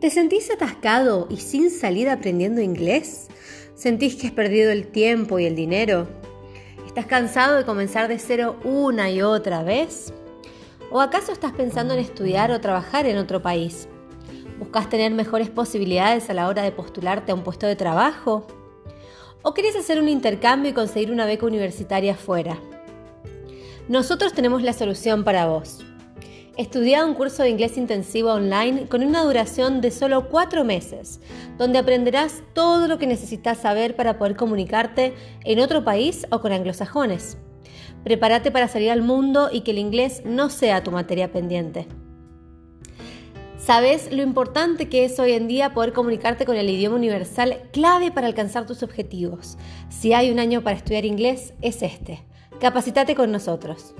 ¿Te sentís atascado y sin salida aprendiendo inglés? ¿Sentís que has perdido el tiempo y el dinero? ¿Estás cansado de comenzar de cero una y otra vez? ¿O acaso estás pensando en estudiar o trabajar en otro país? ¿Buscas tener mejores posibilidades a la hora de postularte a un puesto de trabajo? ¿O querés hacer un intercambio y conseguir una beca universitaria afuera? Nosotros tenemos la solución para vos. Estudia un curso de inglés intensivo online con una duración de solo cuatro meses, donde aprenderás todo lo que necesitas saber para poder comunicarte en otro país o con anglosajones. Prepárate para salir al mundo y que el inglés no sea tu materia pendiente. ¿Sabes lo importante que es hoy en día poder comunicarte con el idioma universal clave para alcanzar tus objetivos? Si hay un año para estudiar inglés, es este. Capacitate con nosotros.